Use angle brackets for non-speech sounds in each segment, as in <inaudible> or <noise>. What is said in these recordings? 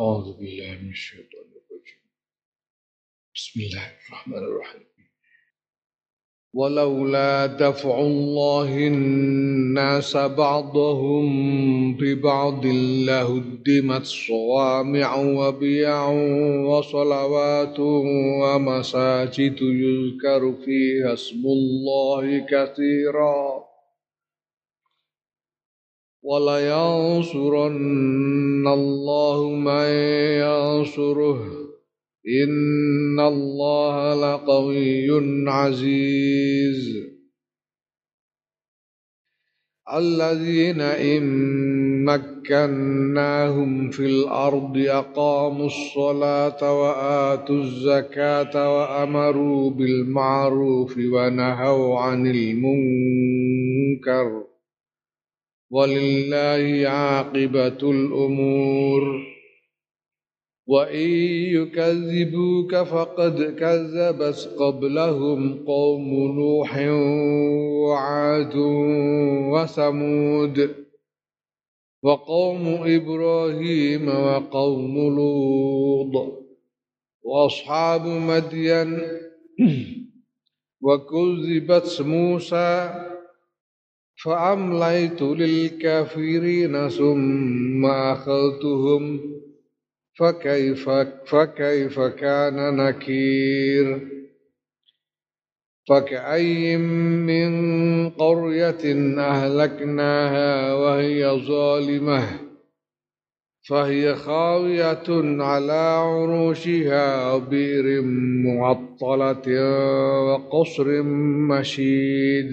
أعوذ بالله من الشيطان الرجيم. بسم الله الرحمن الرحيم. ولولا دفع الله الناس بعضهم ببعض لهدمت صوامع وبيع وصلوات ومساجد يذكر فيها اسم الله كثيرا. ولينصرن الله من ينصره. إن الله لقوي عزيز. الذين إن مكناهم في الأرض أقاموا الصلاة وآتوا الزكاة وأمروا بالمعروف ونهوا عن المنكر. ولله عاقبة الأمور. وإن يكذبوك فقد كذبت قبلهم قوم نوح وعاد وثمود وقوم إبراهيم وقوم لوط وأصحاب مدين. <clears throat> وكذبت موسى فأمليت للكافرين ثم أخذتهم. فكيف فكيف كان نكير؟ فكأي من قرية أهلكناها وهي ظالمة. فهي خاوية على عروشها وبئر معطلة وقصر مشيد.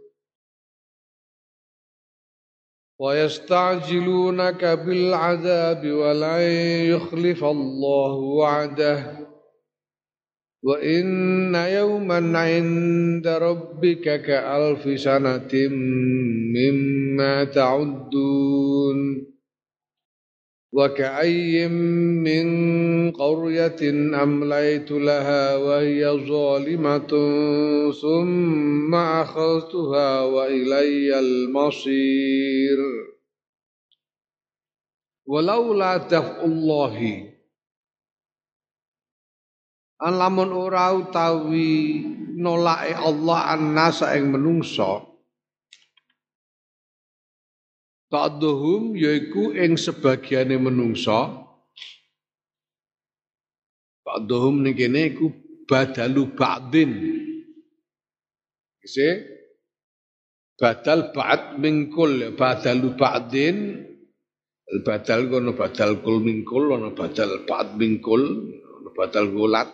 ويستعجلونك بالعذاب ولن يخلف الله وعده. وإن يوما عند ربك كألف سنة مما تعدون. وكأي من قرية أمليت لها وهي ظالمة ثم أخذتها وإلي المصير ولولا دفع الله An lamun ora utawi nolake Allah an-nasa ing menungso Ba'duhum yaiku ing sebagiane menungsa. Ba'duhum ning kene iku badalu ba'din. Kise badal ba'd mingkul badalu ba'din. Badal kono badal kul mingkul ono badal ba'd mingkul ono badal gulat.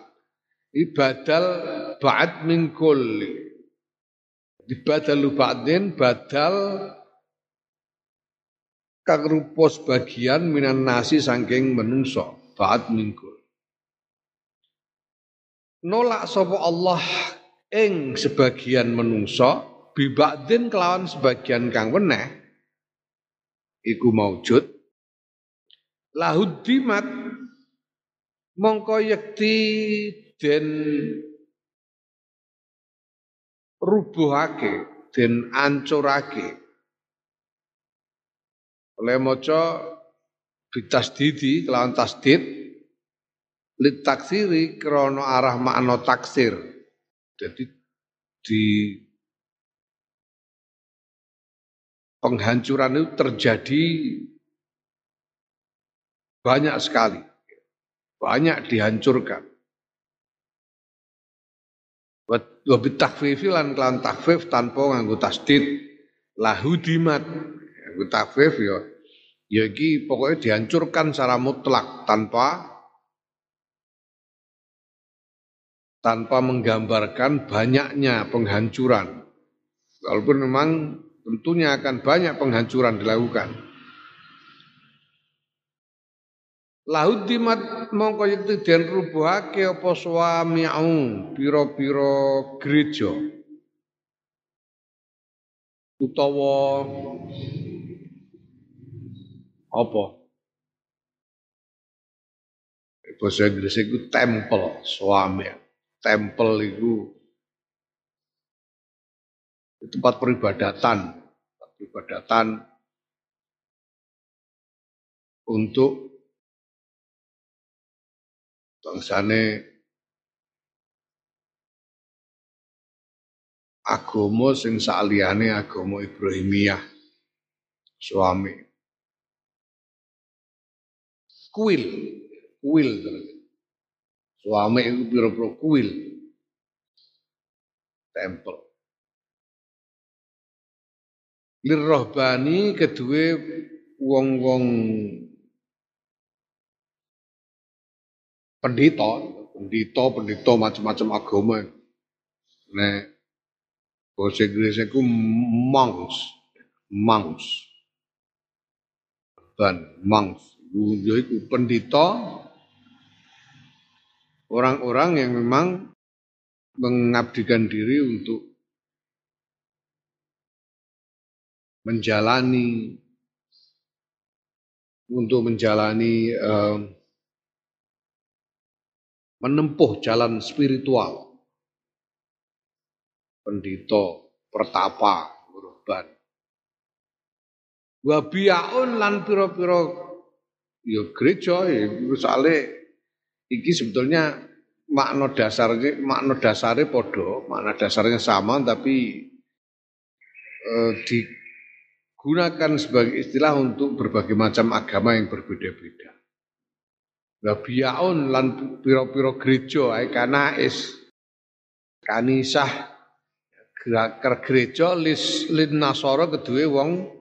Iki badal ba'd mingkul. Di badalu ba'din badal kang rupa sebagian minan nasi saking menungso ba'at mingkul nolak sapa Allah ing sebagian menungso bibadin kelawan sebagian kang weneh iku maujud. Lahud dimat mongko yekti den rubuhake den ancurake oleh maca bitasdidi kelawan tasdid lit taksiri krono arah makna taksir. Jadi di penghancuran itu terjadi banyak sekali banyak dihancurkan. Wabit takfifi lan kelan takfif tanpa nganggo tasdid. Lahudimat Iku ya ya iki pokoknya dihancurkan secara mutlak tanpa tanpa menggambarkan banyaknya penghancuran. Walaupun memang tentunya akan banyak penghancuran dilakukan. Lahudimat mongko yekti den rubuhake apa suami'u pira-pira gereja utawa apa? Bahasa Inggris itu temple suami. Temple itu tempat peribadatan. Tempat peribadatan untuk bangsane agama sing saliyane agama Ibrahimiyah suami kuil. Kuil suami itu piro-piro kuil. Tempel. Lirrohbani kedua wong-wong pendeta pendeta pendeta macam-macam agama. Nek Bahasa Inggris itu monks, monks. Dan monks, itu pendeta orang-orang yang memang mengabdikan diri untuk menjalani untuk menjalani uh, menempuh jalan spiritual. Pendito pertapa urban wabiaun lan piro-piro ya gereja ya misale iki sebetulnya makna dasarnya makna dasarnya podo makna dasarnya sama tapi eh, digunakan sebagai istilah untuk berbagai macam agama yang berbeda-beda. Wabiaun lan piro-piro gereja ay kanais kanisah gerakar gereja lis lin nasara kedue wong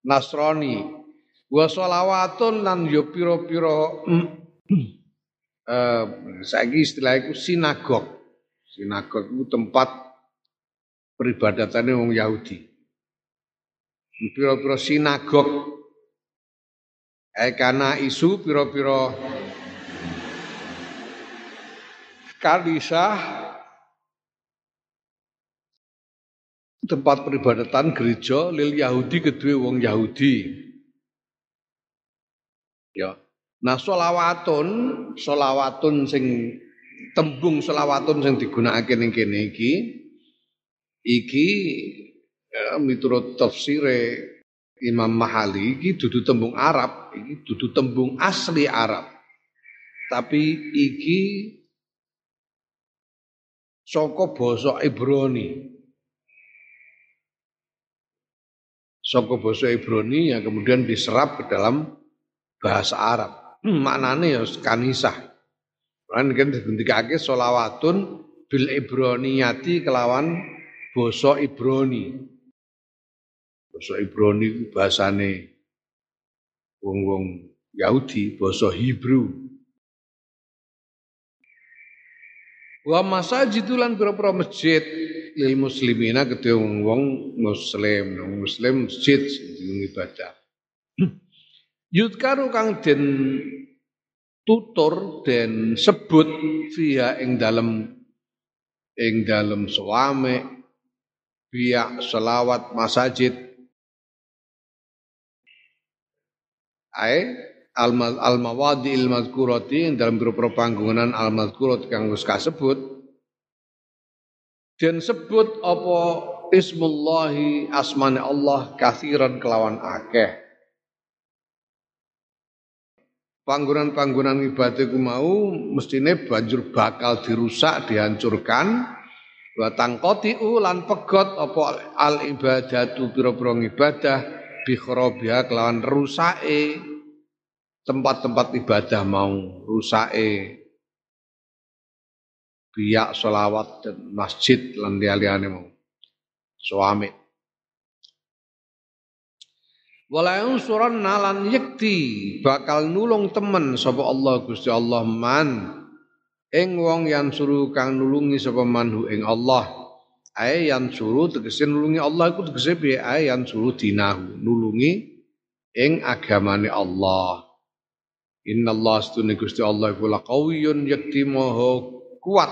Nasrani wa sholawatun lan yo pira-pira eh saiki istilah iku sinagog. Sinagog itu tempat peribadatannya wong Yahudi. Pira-pira sinagog. Eh karena isu pira-pira kalisah tempat peribadatan gereja lil Yahudi kedua wong Yahudi. Ya. Nah solawatun, solawatun sing tembung solawatun sing digunakan ning kene iki iki ya, miturut tafsire Imam Mahali iki dudu tembung Arab, iki dudu tembung asli Arab. Tapi iki saka basa Ibrani. saka basa Ibrani yang kemudian diserap ke dalam bahasa Arab. Hmm, maknane ya kanisah. Kan kan dibendikake solawatun bil Ibroniyati kelawan basa Ibrani. Basa Ibrani ku wong-wong Yahudi, basa Hebrew. Wa masajidulan pira-pira masjid lil muslimina kedhe wong muslim, wong muslim masjid ibadah. Yudkaru kang den tutur dan sebut via ing dalem ing dalem suame biak selawat masajid. Ai al al mazkurati dalam beberapa panggungan al mazkurat kang wis kasebut. Dan sebut apa ismullahi asmane Allah kathiran kelawan akeh panggonan-panggonan ibadah ku mau mestine banjur bakal dirusak dihancurkan. Wa tangqatiu lan pegot apa al ibadatu pira-pira ibadah bi kelawan rusake. Tempat-tempat ibadah mau rusake. Biak solawat dan masjid lan liyane mau. Suami Wala suran nalan yekti bakal nulung temen sapa Allah Gusti Allah man ing wong yang suruh kang nulungi sapa manhu ing Allah ae yang suruh tegese nulungi Allah iku tegese piye ae yang suruh dinahu nulungi ing agamane Allah Inna Allah astuni Gusti Allah iku laqawiyyun yakti maha kuat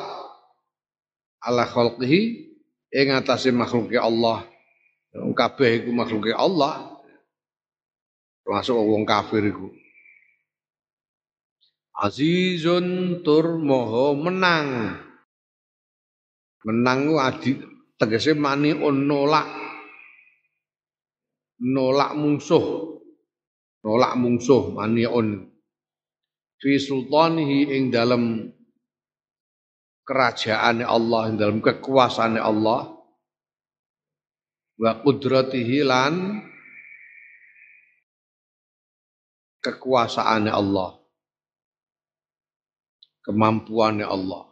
ala khalqihi ing atase makhluke Allah. Kabeh iku makhluke Allah. Termasuk wong kafir iku. Azizun tur moho menang. Menang ku adi tegese mani nolak nolak mungsuh. Nolak mungsuh mani on fi sultanihi ing dalam kerajaan Allah ing dalam kekuasaan Allah wa qudratihi lan kekuasaan Allah kemampuannya Allah.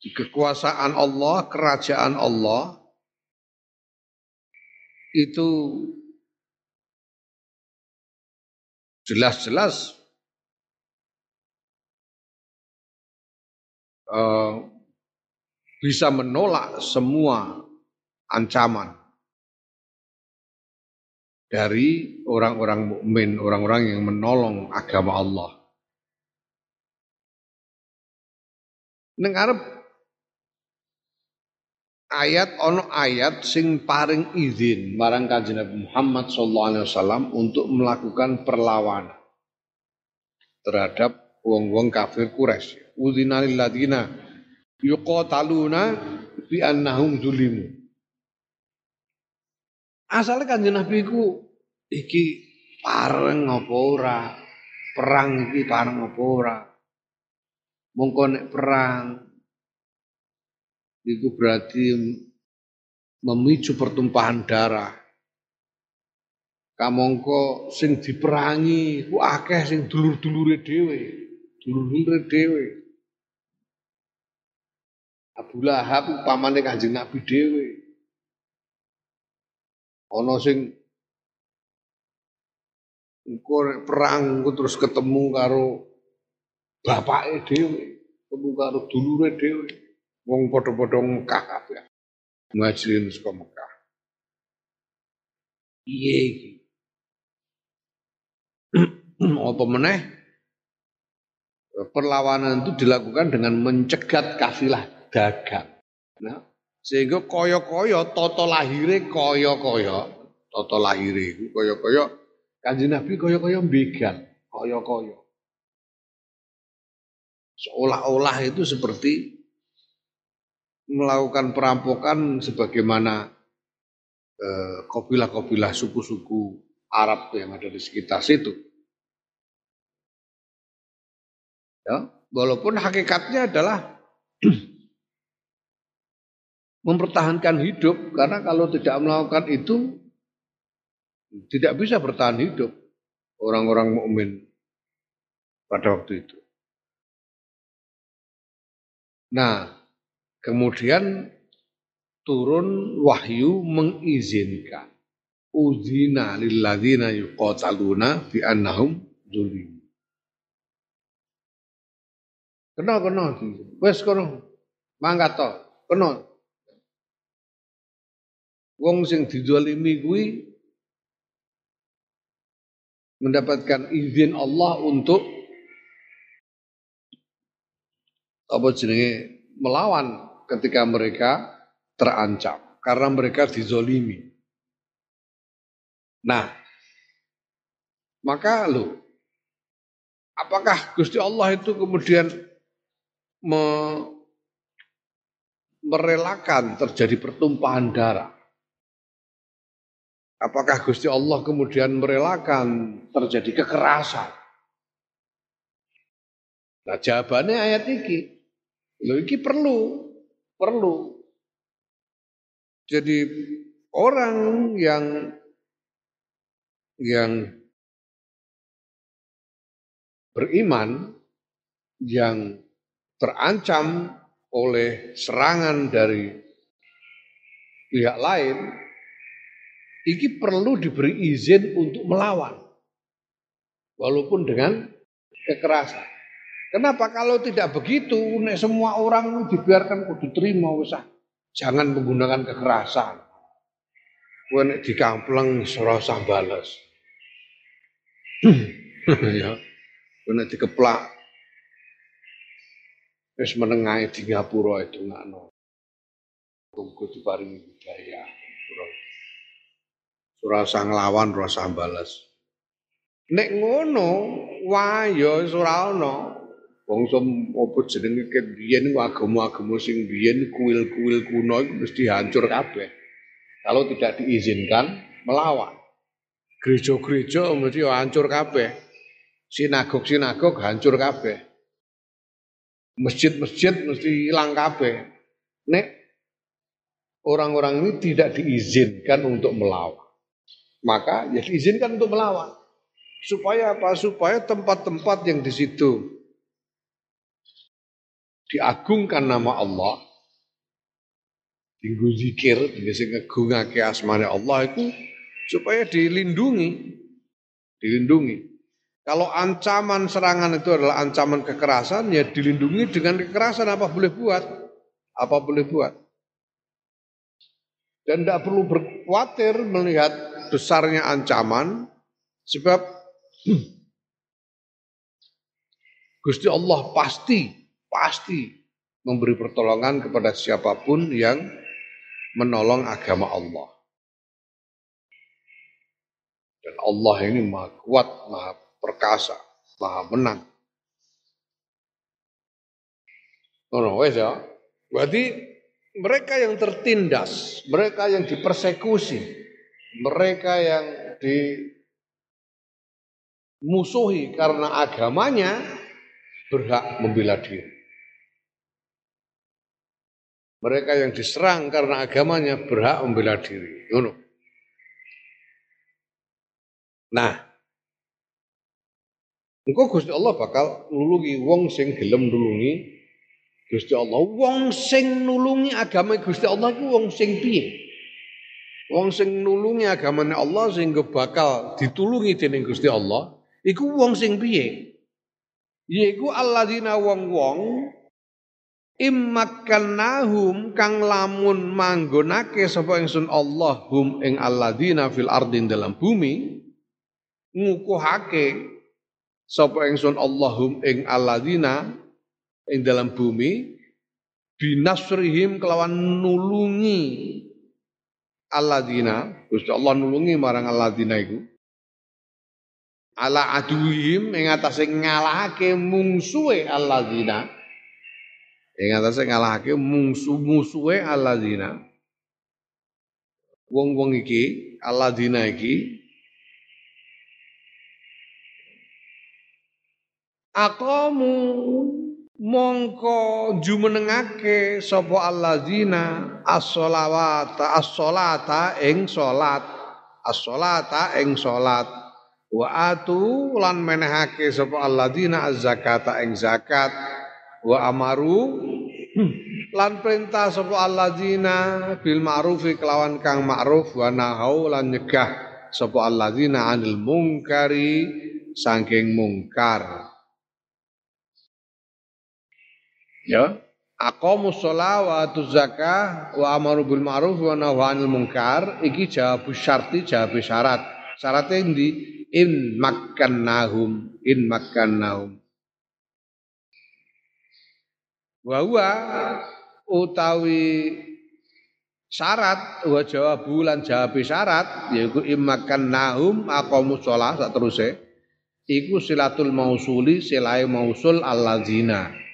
Di kekuasaan Allah, kerajaan Allah itu jelas-jelas uh, bisa menolak semua ancaman dari orang-orang mukmin, orang-orang yang menolong agama Allah. Ning arep ayat ono ayat sing paring izin marang Kanjeng Nabi Muhammad sallallahu alaihi wasallam untuk melakukan perlawanan terhadap wong-wong kafir Quraisy. Udzina lil ladina yuqataluna bi annahum zulimu. Asale Kanjeng Nabi ku iki pareng apa ora? Perang iki pareng apa ora? mongko nek perang itu berarti memicu pertumpahan darah. Kamongko sing diperangi ku akeh sing dulur-dulure dhewe, dulur-dulure dhewe. Abu Lahab pamane Kanjeng Nabi dhewe. Ana sing engko perang terus ketemu karo bapake dhewe, ketemu karo dulure dhewe. Wong padha-padha Mekah kabeh. Muhajirin saka Mekah. Iye iki. <clears throat> Apa meneh? Perlawanan itu dilakukan dengan mencegat kafilah dagang. Nah, sehingga koyo-koyo toto lahire koyo-koyo, toto lahire iku koyo-koyo Kanjeng Nabi koyo-koyo begal, koyo-koyo seolah-olah itu seperti melakukan perampokan sebagaimana eh, kopilah-kopilah suku-suku Arab yang ada di sekitar situ. Ya, walaupun hakikatnya adalah mempertahankan hidup karena kalau tidak melakukan itu tidak bisa bertahan hidup orang-orang mukmin pada waktu itu. Nah, kemudian turun wahyu mengizinkan. Uzina lilladzina yuqataluna fi annahum zulim. Kena kena wes kono. Mangkat to, kena. Wong sing dizalimi kuwi mendapatkan izin Allah untuk apa jenenge melawan ketika mereka terancam karena mereka dizolimi. Nah, maka lo, apakah Gusti Allah itu kemudian me, merelakan terjadi pertumpahan darah? Apakah Gusti Allah kemudian merelakan terjadi kekerasan? Nah jawabannya ayat ini. Lho iki perlu, perlu. Jadi orang yang yang beriman yang terancam oleh serangan dari pihak lain, ini perlu diberi izin untuk melawan, walaupun dengan kekerasan. Kenapa kalau tidak begitu, nek semua orang dibiarkan kudu terima usah. Jangan menggunakan kekerasan. Kowe nek dikampleng ora usah bales. <clears throat> ya. Kena dikeplak. Wis menengahe di ngapura itu ngano. Muga diparingi budaya. Ora usah nglawan, ora usah balas. Nek ngono, wah ya ora ana. Bangsa apa jenenge ket biyen agama-agama sing biyen kuil-kuil kuno mesti hancur kabeh. Kalau tidak diizinkan melawan. Gereja-gereja mesti hancur kabeh. Sinagog-sinagog hancur kabeh. Masjid-masjid mesti hilang kabeh. Nek orang-orang ini tidak diizinkan untuk melawan. Maka ya diizinkan untuk melawan. Supaya apa? Supaya tempat-tempat yang di situ diagungkan nama Allah, tinggu zikir, sing ngegungake asmane Allah itu supaya dilindungi. Dilindungi. Kalau ancaman serangan itu adalah ancaman kekerasan, ya dilindungi dengan kekerasan apa boleh buat. Apa boleh buat. Dan tidak perlu berkhawatir melihat besarnya ancaman, sebab Gusti Allah pasti pasti memberi pertolongan kepada siapa pun yang menolong agama Allah. Dan Allah ini maha kuat, maha perkasa, maha menang. Oh, no, wes ya. Berarti mereka yang tertindas, mereka yang dipersekusi, mereka yang dimusuhi karena agamanya berhak membela diri. Mereka yang diserang karena agamanya berhak membela diri. Nah, engkau Gusti Allah bakal nulungi wong sing gelem nulungi Gusti Allah. Wong sing nulungi agama Gusti Allah ku wong sing piye? Wong sing nulungi agamane Allah sehingga bakal ditulungi dening Gusti Allah, iku wong sing piye? Yaiku alladzina wong-wong immakannahum kang lamun manggonake sapa ingsun Allah hum ing alladzina fil ardin dalam bumi ngukuhake sapa ingsun Allah hum ing alladzina ing dalam bumi binasrihim kelawan nulungi alladzina Gusti Allah nulungi marang alladzina iku. Ala aduhim ing atase ngalahake mungsuhe alladzina. Ing atase ngalahake musuh-musuhe alladzina. Wong-wong iki alladzina iki aqamu mongko jumenengake sapa alladzina as-sholawata as-sholata ing salat as-sholata ing wa atu lan menehake sapa alladzina az-zakata ing zakat. Wa amaru <clears throat> lan perintah sapa alladzina bil ma'rufi kelawan kang ma'ruf wa nahau lan nyegah sapa alladzina anil mungkari saking mungkar ya. Aqamu shalah wa atu zakah wa amaru bil ma'ruf wa nahu anil munkar. Iki jawab syarti jawab syarat. Syaratnya endi? In makkannahum. In makkannahum. Wa utawi syarat wa jawabu lan jawab syarat yaiku immakan nahum aqamu shalah sak teruse iku silatul mausuli silai mausul alladzina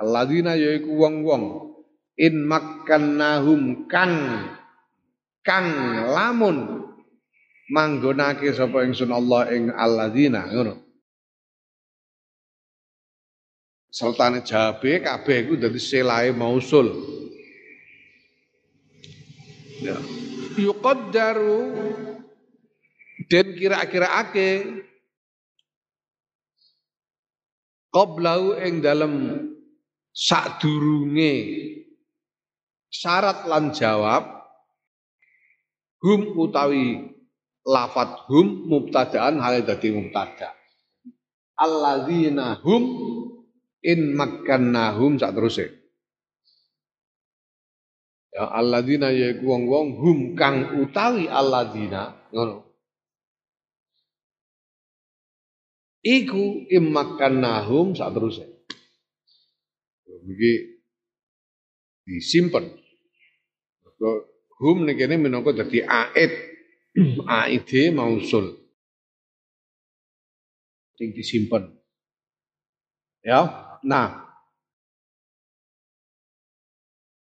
alladzina yaiku wong-wong in makkannahum kang kang lamun manggonake sapa ingsun Allah ing alladzina ngono Sultan Jabe kabeh iku dadi selae mausul. Ya. Yuqaddaru dan kira-kira ake qablau ing dalam sadurunge. Syarat lan jawab hum utawi lafat hum mubtadaan hal dadi mubtada. Alladzina hum in makkannahum sak teruse. Ya alladzina yaiku wong-wong hum kang utawi alladzina ngono. Iku immakannahum saat terusnya. Iki disimpan. Hum nih kene minangka dadi aid. Aid mausul. Sing disimpan. Ya. Nah,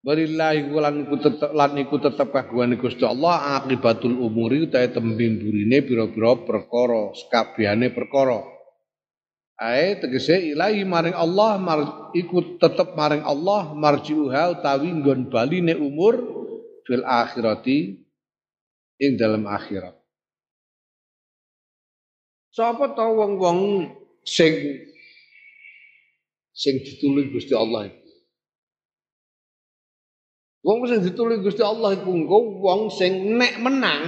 Walillahi lan iku tetep lan iku tetep kagungane Gusti Allah akibatul umuri utahe tembing burine pira-pira perkara, sekabehane perkara. Ae tegese ilahi maring Allah mar, iku tetep maring Allah marjiuha utawi nggon baline umur fil akhirati ing dalam akhirat. Sapa to wong-wong sing sing ditulung Gusti Allah itu? Wong sing ditulung Gusti Allah iku wong sing nek menang,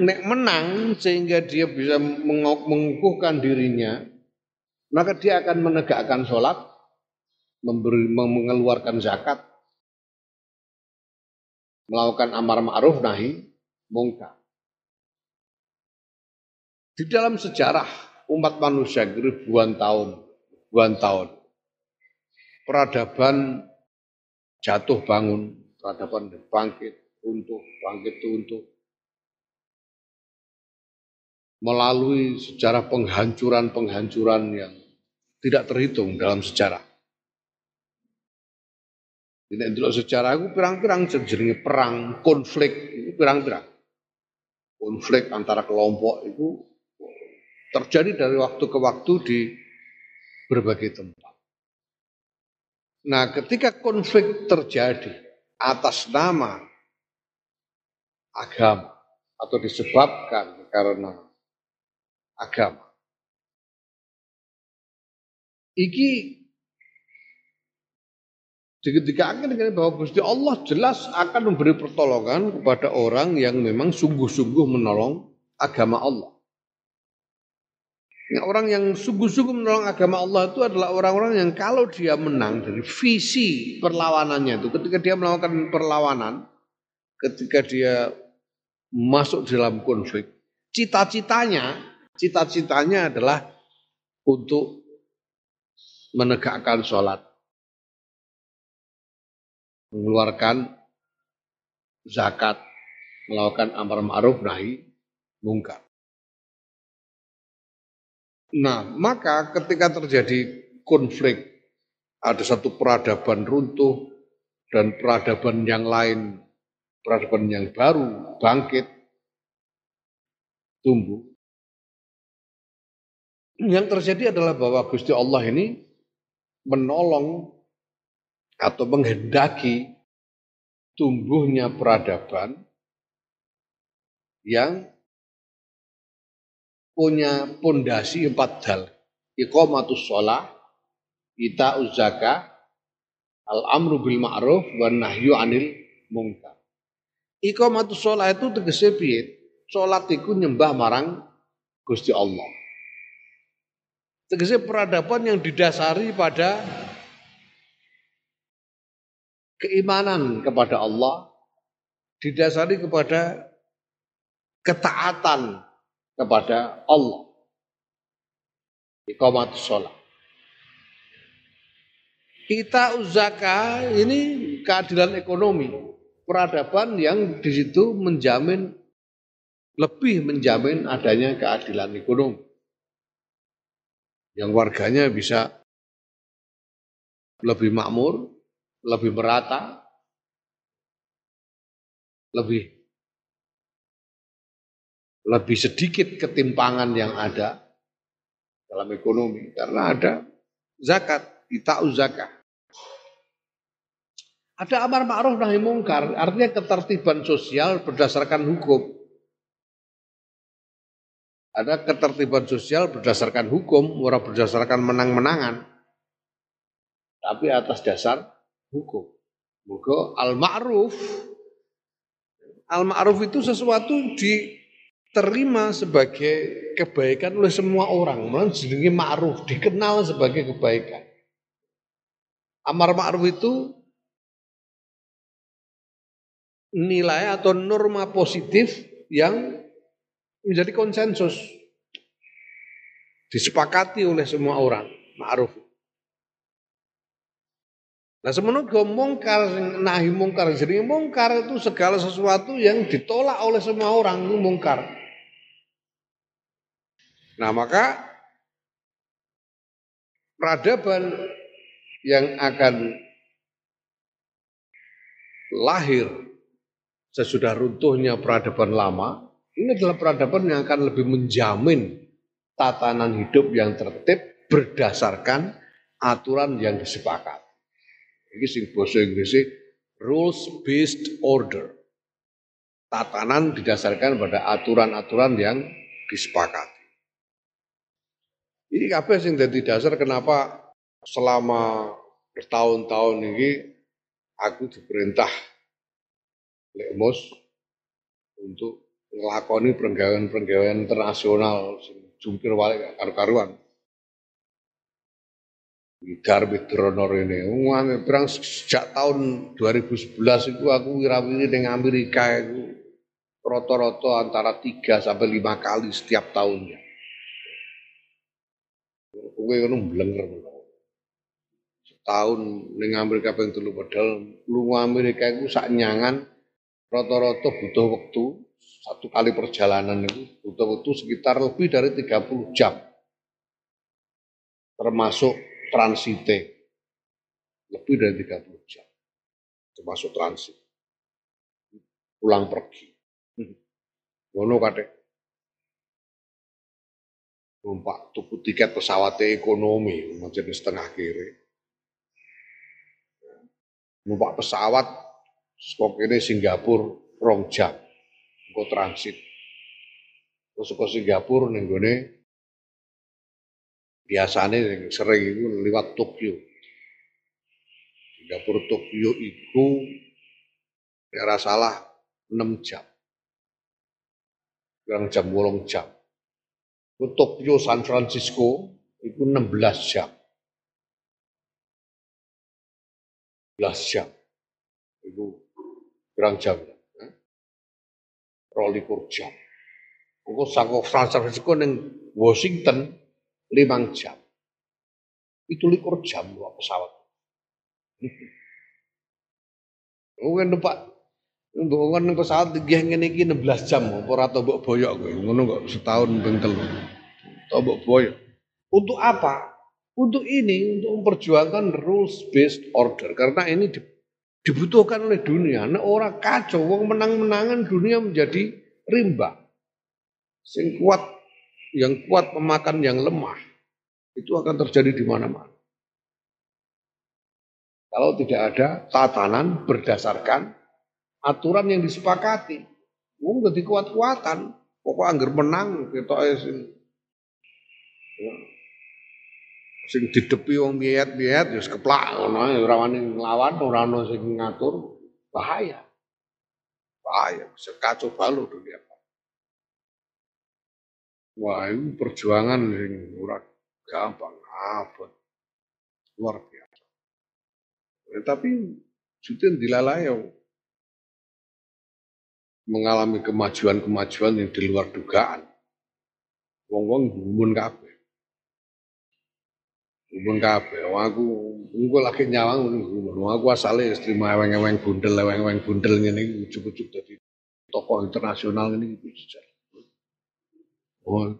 nek menang sehingga dia bisa mengukuhkan dirinya, maka dia akan menegakkan sholat, memberi, mengeluarkan zakat, melakukan amar ma'ruf nahi mungkar. Di dalam sejarah umat manusia ribuan tahun, ribuan tahun, peradaban jatuh bangun, peradaban bangkit, untuk bangkit untuk melalui sejarah penghancuran-penghancuran yang tidak terhitung dalam sejarah. Tidak dulu sejarah aku pirang-pirang jenenge perang, konflik itu pirang-pirang. Konflik antara kelompok itu terjadi dari waktu ke waktu di berbagai tempat. Nah, ketika konflik terjadi, atas nama agama atau disebabkan karena agama. Iki akan dengan bahwa Gusti Allah jelas akan memberi pertolongan kepada orang yang memang sungguh-sungguh menolong agama Allah. Ya, orang yang sungguh-sungguh menolong agama Allah itu adalah orang-orang yang kalau dia menang dari visi perlawanannya itu, ketika dia melakukan perlawanan, ketika dia masuk dalam konflik, cita-citanya, cita-citanya adalah untuk menegakkan sholat, mengeluarkan zakat, melakukan amar ma'ruf nahi mungkar. Nah, maka ketika terjadi konflik, ada satu peradaban runtuh dan peradaban yang lain, peradaban yang baru bangkit, tumbuh. Yang terjadi adalah bahwa Gusti Allah ini menolong atau menghendaki tumbuhnya peradaban yang punya pondasi empat hal. Iqamatus sholah, kita uzaka, al-amru bil ma'ruf, wa nahyu anil mungkar. Iqamatus sholah itu tegese piye? Sholat itu nyembah marang Gusti Allah. Tegese peradaban yang didasari pada keimanan kepada Allah, didasari kepada ketaatan kepada Allah. Iqamat sholat. Kita uzaka ini keadilan ekonomi, peradaban yang di situ menjamin lebih menjamin adanya keadilan ekonomi. Yang warganya bisa lebih makmur, lebih merata, lebih lebih sedikit ketimpangan yang ada dalam ekonomi karena ada zakat, kita zakat. Ada amar ma'ruf nahi mungkar, artinya ketertiban sosial berdasarkan hukum. Ada ketertiban sosial berdasarkan hukum, ora berdasarkan menang-menangan. Tapi atas dasar hukum. Moga al-ma'ruf al-ma'ruf itu sesuatu di terima sebagai kebaikan oleh semua orang. Malah jenenge ma'ruf, dikenal sebagai kebaikan. Amar ma'ruf itu nilai atau norma positif yang menjadi konsensus. disepakati oleh semua orang, ma'ruf. Nah semenuk mungkar, nahi mungkar, jadi mungkar itu segala sesuatu yang ditolak oleh semua orang itu mungkar. Nah maka peradaban yang akan lahir sesudah runtuhnya peradaban lama, ini adalah peradaban yang akan lebih menjamin tatanan hidup yang tertib berdasarkan aturan yang disepakati. Ini sing bahasa Inggrisnya rules based order. Tatanan didasarkan pada aturan-aturan yang disepakati. Ini apa sing jadi dasar kenapa selama bertahun-tahun ini aku diperintah Lekmos untuk ngelakoni perenggawean-perenggawean internasional jungkir balik karu-karuan. Widar Widronor ini. Perang sejak tahun 2011 itu aku wirawiri dengan Amerika itu roto-roto antara 3 sampai 5 kali setiap tahunnya. Kowe ngono blenger Setahun ning Amerika ping telu padahal lunga Amerika itu sak nyangan roto-roto butuh waktu satu kali perjalanan itu butuh waktu sekitar lebih dari 30 jam. Termasuk transite lebih dari 30 jam. Termasuk transit. Pulang pergi. Ngono kate numpak tuku tiket pesawat ekonomi macam setengah kiri. Numpak pesawat skok ini Singapura rong jam kok transit terus ke Singapura nih biasanya yang sering itu lewat Tokyo. Singapura Tokyo itu daerah salah 6 jam. Kurang jam, bolong jam. Itu Tokyo San Francisco itu 16 jam. 16 jam. Itu kurang jam. Rolikur jam. Itu San Francisco yang Washington limang jam. Itu likur jam dua pesawat. Mungkin numpak untuk kan pesawat tinggi ngene iki 16 jam apa ora mbok boyok kowe. Ngono kok setahun ping telu. mbok boyok. Untuk apa? Untuk ini, untuk memperjuangkan rules based order karena ini dibutuhkan oleh dunia. Nah, orang kacau, wong menang-menangan dunia menjadi rimba. Sing kuat yang kuat memakan yang lemah. Itu akan terjadi di mana-mana. Kalau tidak ada tatanan berdasarkan aturan yang disepakati. Wong jadi kuat-kuatan. Pokok angger menang kita ya. Sing didepi wong biayat-biayat ya keplak ngono ya, ora wani nglawan ora ono sing ngatur bahaya. Bahaya bisa kacau balau dunia. Wah, itu perjuangan yang ora gampang, apa luar biasa. Ya, tapi sudah dilalai mengalami kemajuan-kemajuan yang di luar dugaan. Wong-wong gumun kabeh. Gumun kabeh. Wong aku engko lagi nyawang. Wong aku asale istri eweng-eweng bundel, eweng-eweng bundel ngene ujug-ujug dadi tokoh internasional ngene iki. Oh,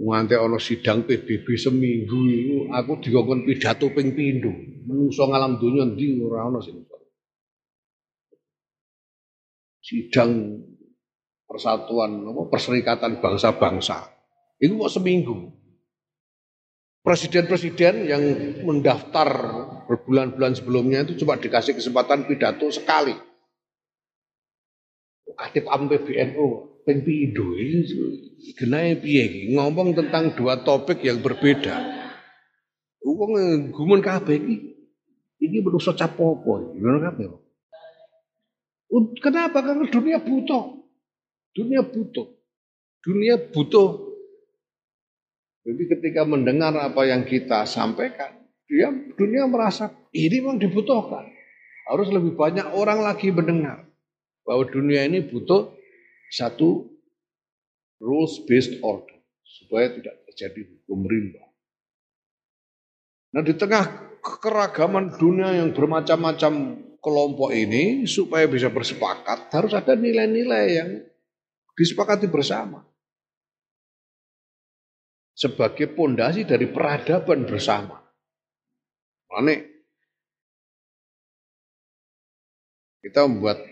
nganti ana sidang PBB seminggu itu aku dikongkon pidato ping pindho. Menungso ngalam donya ndi ora ana sing sidang persatuan apa perserikatan bangsa-bangsa. Itu kok seminggu. Presiden-presiden yang mendaftar berbulan-bulan sebelumnya itu cuma dikasih kesempatan pidato sekali. Katip am PBNU ping pindho genahe piye ngomong tentang dua topik yang berbeda. Wong gumun kabeh iki iki manusa capopo ngono kabeh. Kenapa? Karena dunia butuh. Dunia butuh. Dunia butuh. Jadi ketika mendengar apa yang kita sampaikan, dia dunia merasa ini memang dibutuhkan. Harus lebih banyak orang lagi mendengar bahwa dunia ini butuh satu rules based order supaya tidak terjadi hukum rimba. Nah di tengah keragaman dunia yang bermacam-macam kelompok ini supaya bisa bersepakat harus ada nilai-nilai yang disepakati bersama sebagai pondasi dari peradaban bersama. Mana kita membuat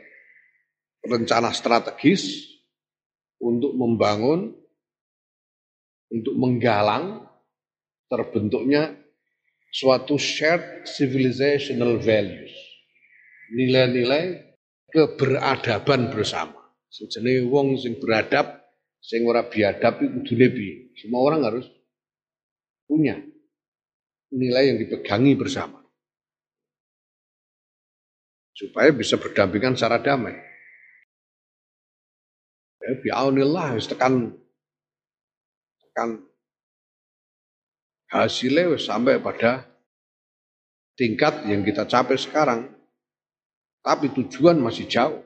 rencana strategis untuk membangun, untuk menggalang terbentuknya suatu shared civilizational values. Nilai-nilai keberadaban bersama. Sejenis wong sing beradab, sing ora biadab itu piye? Semua orang harus punya nilai yang dipegangi bersama. Supaya bisa berdampingan secara damai. Ya, bi'aunillah, tekan tekan hasilnya sampai pada tingkat yang kita capai sekarang. Tapi tujuan masih jauh.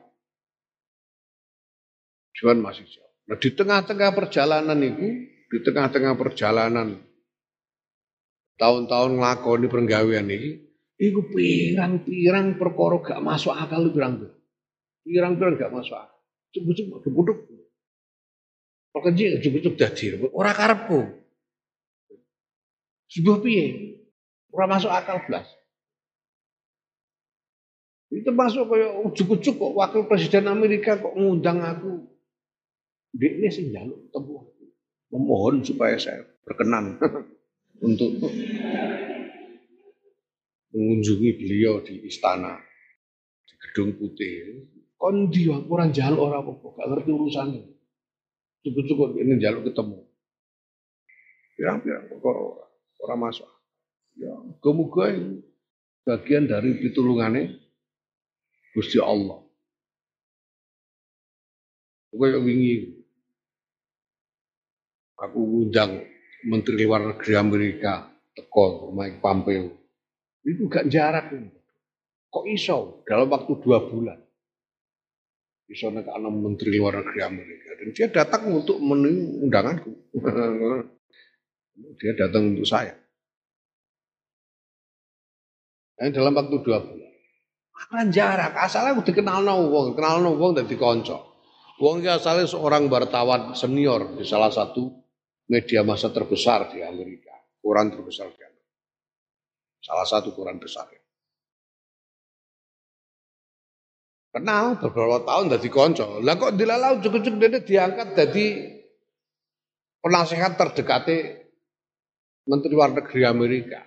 Tujuan masih jauh. Nah, di tengah-tengah perjalanan itu di tengah-tengah perjalanan tahun-tahun nglakoni penggawean ini, iku pirang-pirang perkara gak masuk akal pirang pirang-pirang gak masuk akal. Cukup-cukup gebuduk. Pekerja cukup-cukup dadi ora karepku. Sebuah piye? Ora masuk akal blas. Itu masuk kayak kok wakil presiden Amerika kok ngundang aku. Dia sih jaluk temu memohon supaya saya berkenan <laughs> untuk mengunjungi beliau di istana di gedung putih. Kon dia kurang jaluk orang apa gak ngerti urusannya. Cukup-cukup ini jaluk ketemu. Pirang-pirang perkara orang masuk. Ya, kemudian bagian dari pitulungannya Gusti Allah. Pokoknya wingi Aku undang Menteri Luar Negeri Amerika teko Mike Pompeo. Itu gak jarak. Kok iso dalam waktu dua bulan? Iso nek ana Menteri Luar Negeri Amerika dan dia datang untuk memenuhi undanganku. <laughs> dia datang untuk saya. Dan dalam waktu dua bulan. Kan jarak, asalnya udah kenal no wong, kenal no wong dari konco. Wong asalnya seorang wartawan senior di salah satu media massa terbesar di Amerika, koran terbesar di Amerika. Salah satu koran besar. Kenal beberapa tahun dari konco. Lah kok dilalau cukup-cukup dia diangkat jadi penasehat terdekati Menteri Luar Negeri Amerika.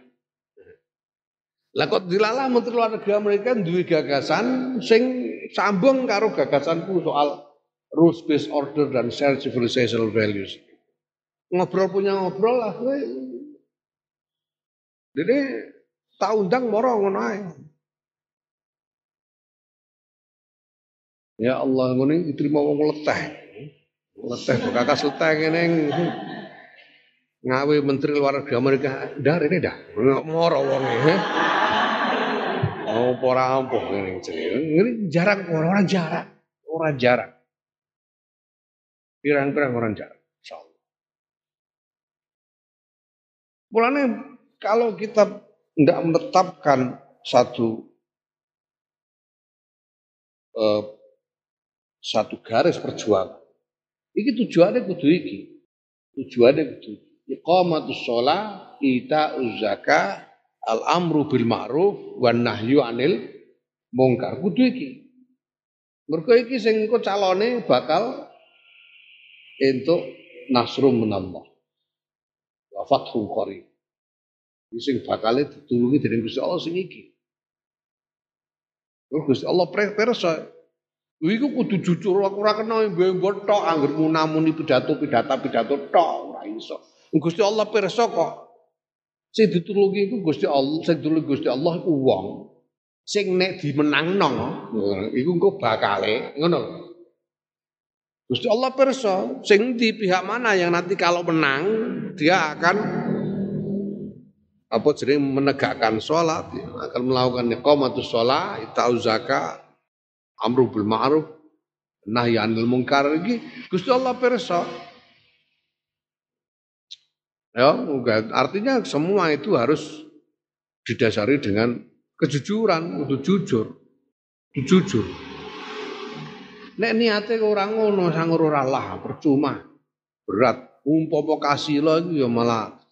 Lah kok dilala Menteri Luar Negeri Amerika duwe gagasan sing sambung karo gagasanku soal rules based order dan shared civilizational values ngobrol punya ngobrol lah. Jadi tak undang moro ngono. Ya Allah ngono diterima wong leteh. Leteh kakas leteh ngene ngawe menteri luar negeri Amerika dar ini dah moro ini. Oh, ora ampuh ngene Ini jarang orang jarang, orang jarang. Pirang-pirang orang jarang. Mulanya kalau kita tidak menetapkan satu eh, satu garis perjuangan, ini tujuannya kudu iki. Tujuannya kudu iqamatus sholat, ita uzaka, al amru bil ma'ruf, wan nahyu anil mungkar. Kudu iki. Mergo iki sing engko calone bakal entuk nasrum menambah wa fathul qarib. Sing bakale ditulungi dening Gusti Allah sing iki. Gusti Allah persa Iku kudu jujur aku ora kena mbok tok angger munamuni pidato-pidato pidato tok ora iso. Gusti Allah persa kok. Sing ditulungi iku Gusti Allah, sing ditulungi Gusti Allah iku wong sing nek dimenangno iku engko bakale ngono. Gusti Allah perso, sing di pihak mana yang nanti kalau menang dia akan apa jadi menegakkan sholat, akan melakukan iqamatus sholat, itau zakat, amru bil ma'ruf, nahi anil mungkar lagi. Gusti Allah perso. Ya, artinya semua itu harus didasari dengan kejujuran, untuk jujur. Jujur. Nek niate orang ngono sang ora percuma. Berat. Umpama kasih itu ya malah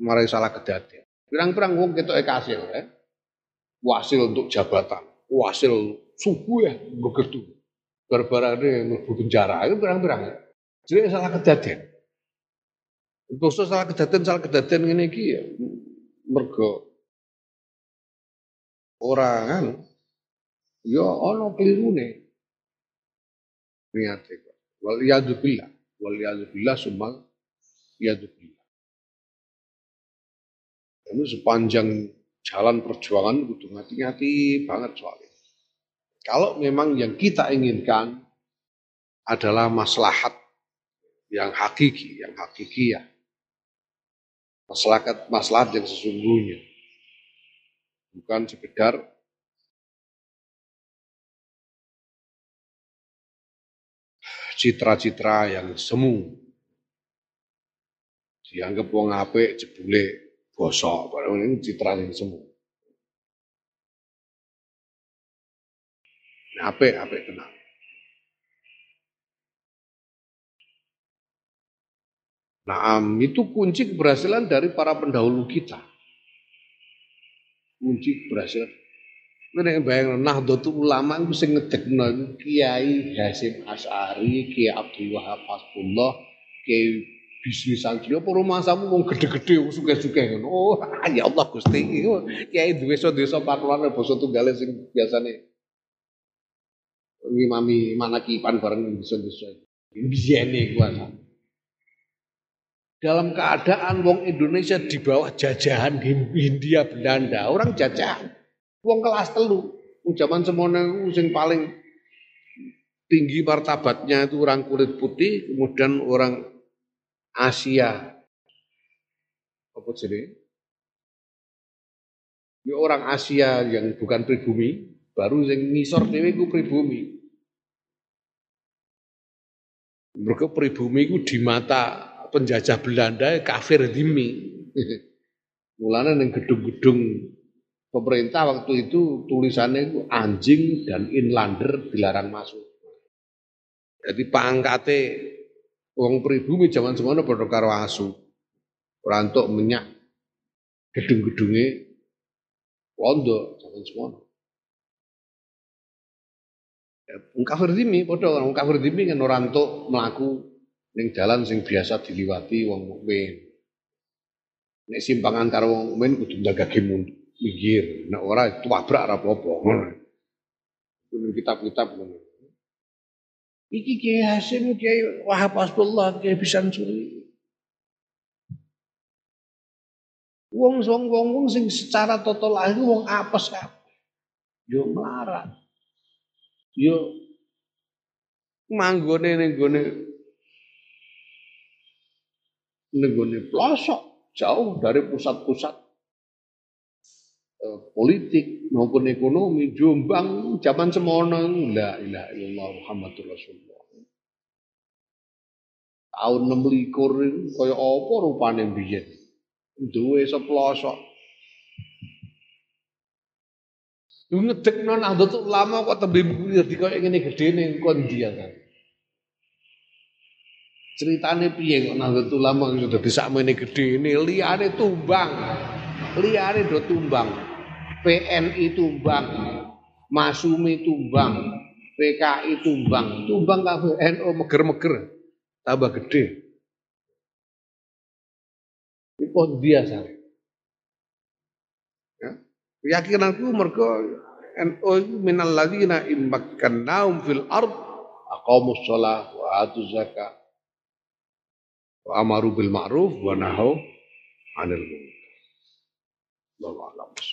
marai salah kedaden. Pirang-pirang wong ketoke kasil ya. Wasil untuk jabatan, wasil subuh ya begitu. Barbarane mlebu penjara itu pirang-pirang. Jadi salah kedaden. Dosa salah kedaden, salah kedaden ngene iki ya mergo orang kan ya ana klirune niate kok. Wal wal billah billah. Ini sepanjang jalan perjuangan kudu hati-hati banget soalnya. Kalau memang yang kita inginkan adalah maslahat yang hakiki, yang hakiki ya. Maslahat, maslahat yang sesungguhnya. Bukan sekedar citra-citra yang semu. Dianggap wong apik jebule gosok, padahal ini citra yang semu. Nah, apik, apik tenang. Nah, itu kunci keberhasilan dari para pendahulu kita. Kunci keberhasilan Nek bayang Nahdlatul Ulama iku sing ngedekno Kiai Hasim Asy'ari, Kiai Abdul Wahab Hasbullah, Kiai bisnisan dia apa rumah samu wong gede-gede suke-suke ngono. Oh, <laughs> ya Allah Gusti. Kiai desa-desa pakulan basa tunggale sing biasane ngimami manakipan bareng desa-desa. Biyene kuwi dalam keadaan wong Indonesia di bawah jajahan Hindia Belanda, orang jajahan. Wong kelas telu. Zaman semono sing paling tinggi martabatnya itu orang kulit putih, kemudian orang Asia. Apa jadi? Ya orang Asia yang bukan pribumi, baru yang ngisor dewe ku pribumi. Mereka pribumi ku di mata penjajah Belanda kafir dimi. <laughs> Mulanya neng gedung-gedung pemerintah waktu itu tulisannya itu anjing dan inlander dilarang masuk. Jadi pangkate wong pribumi zaman semono padha karo asu. Ora entuk menyak gedung-gedunge pondok zaman semono. Ya, wong kafir dimi padha wong kafir dimi kan ora entuk mlaku dalan sing biasa diliwati wong mukmin. Nek simpangan karo wong mukmin kudu ndagake mundur minggir. Nek ora tuabrak ora apa-apa. Kitab-kitab ngono. Iki Kiai Hasim, Kiai Wahab Asbullah, Kiai Bisan Suri. Wong wong wong wong sing secara total lahir wong apes kabeh. Yo melarat. Yo manggone ning gone pelosok jauh dari pusat-pusat politik maupun ekonomi Jombang zaman semono la ilaha illallah Muhammadur Rasulullah tahun 26 kaya apa rupane biyen duwe seplosok Lu ngedek non tuh lama kok tembe di kaya ngene gedene kon dia kan. Ceritane piye kok tuh lama sudah bisa sakmene gedene liyane tumbang. Liyane do tumbang. PNI tumbang, Masumi tumbang, PKI tumbang, tumbang kabeh NU meger-meger, tambah gede. Itu biasa. Ya. Keyakinanku mergo NU itu minal ladina immakkannaum fil ard aqamus shalah wa atu zakat wa amaru bil ma'ruf wa nahaw 'anil munkar. Allahu.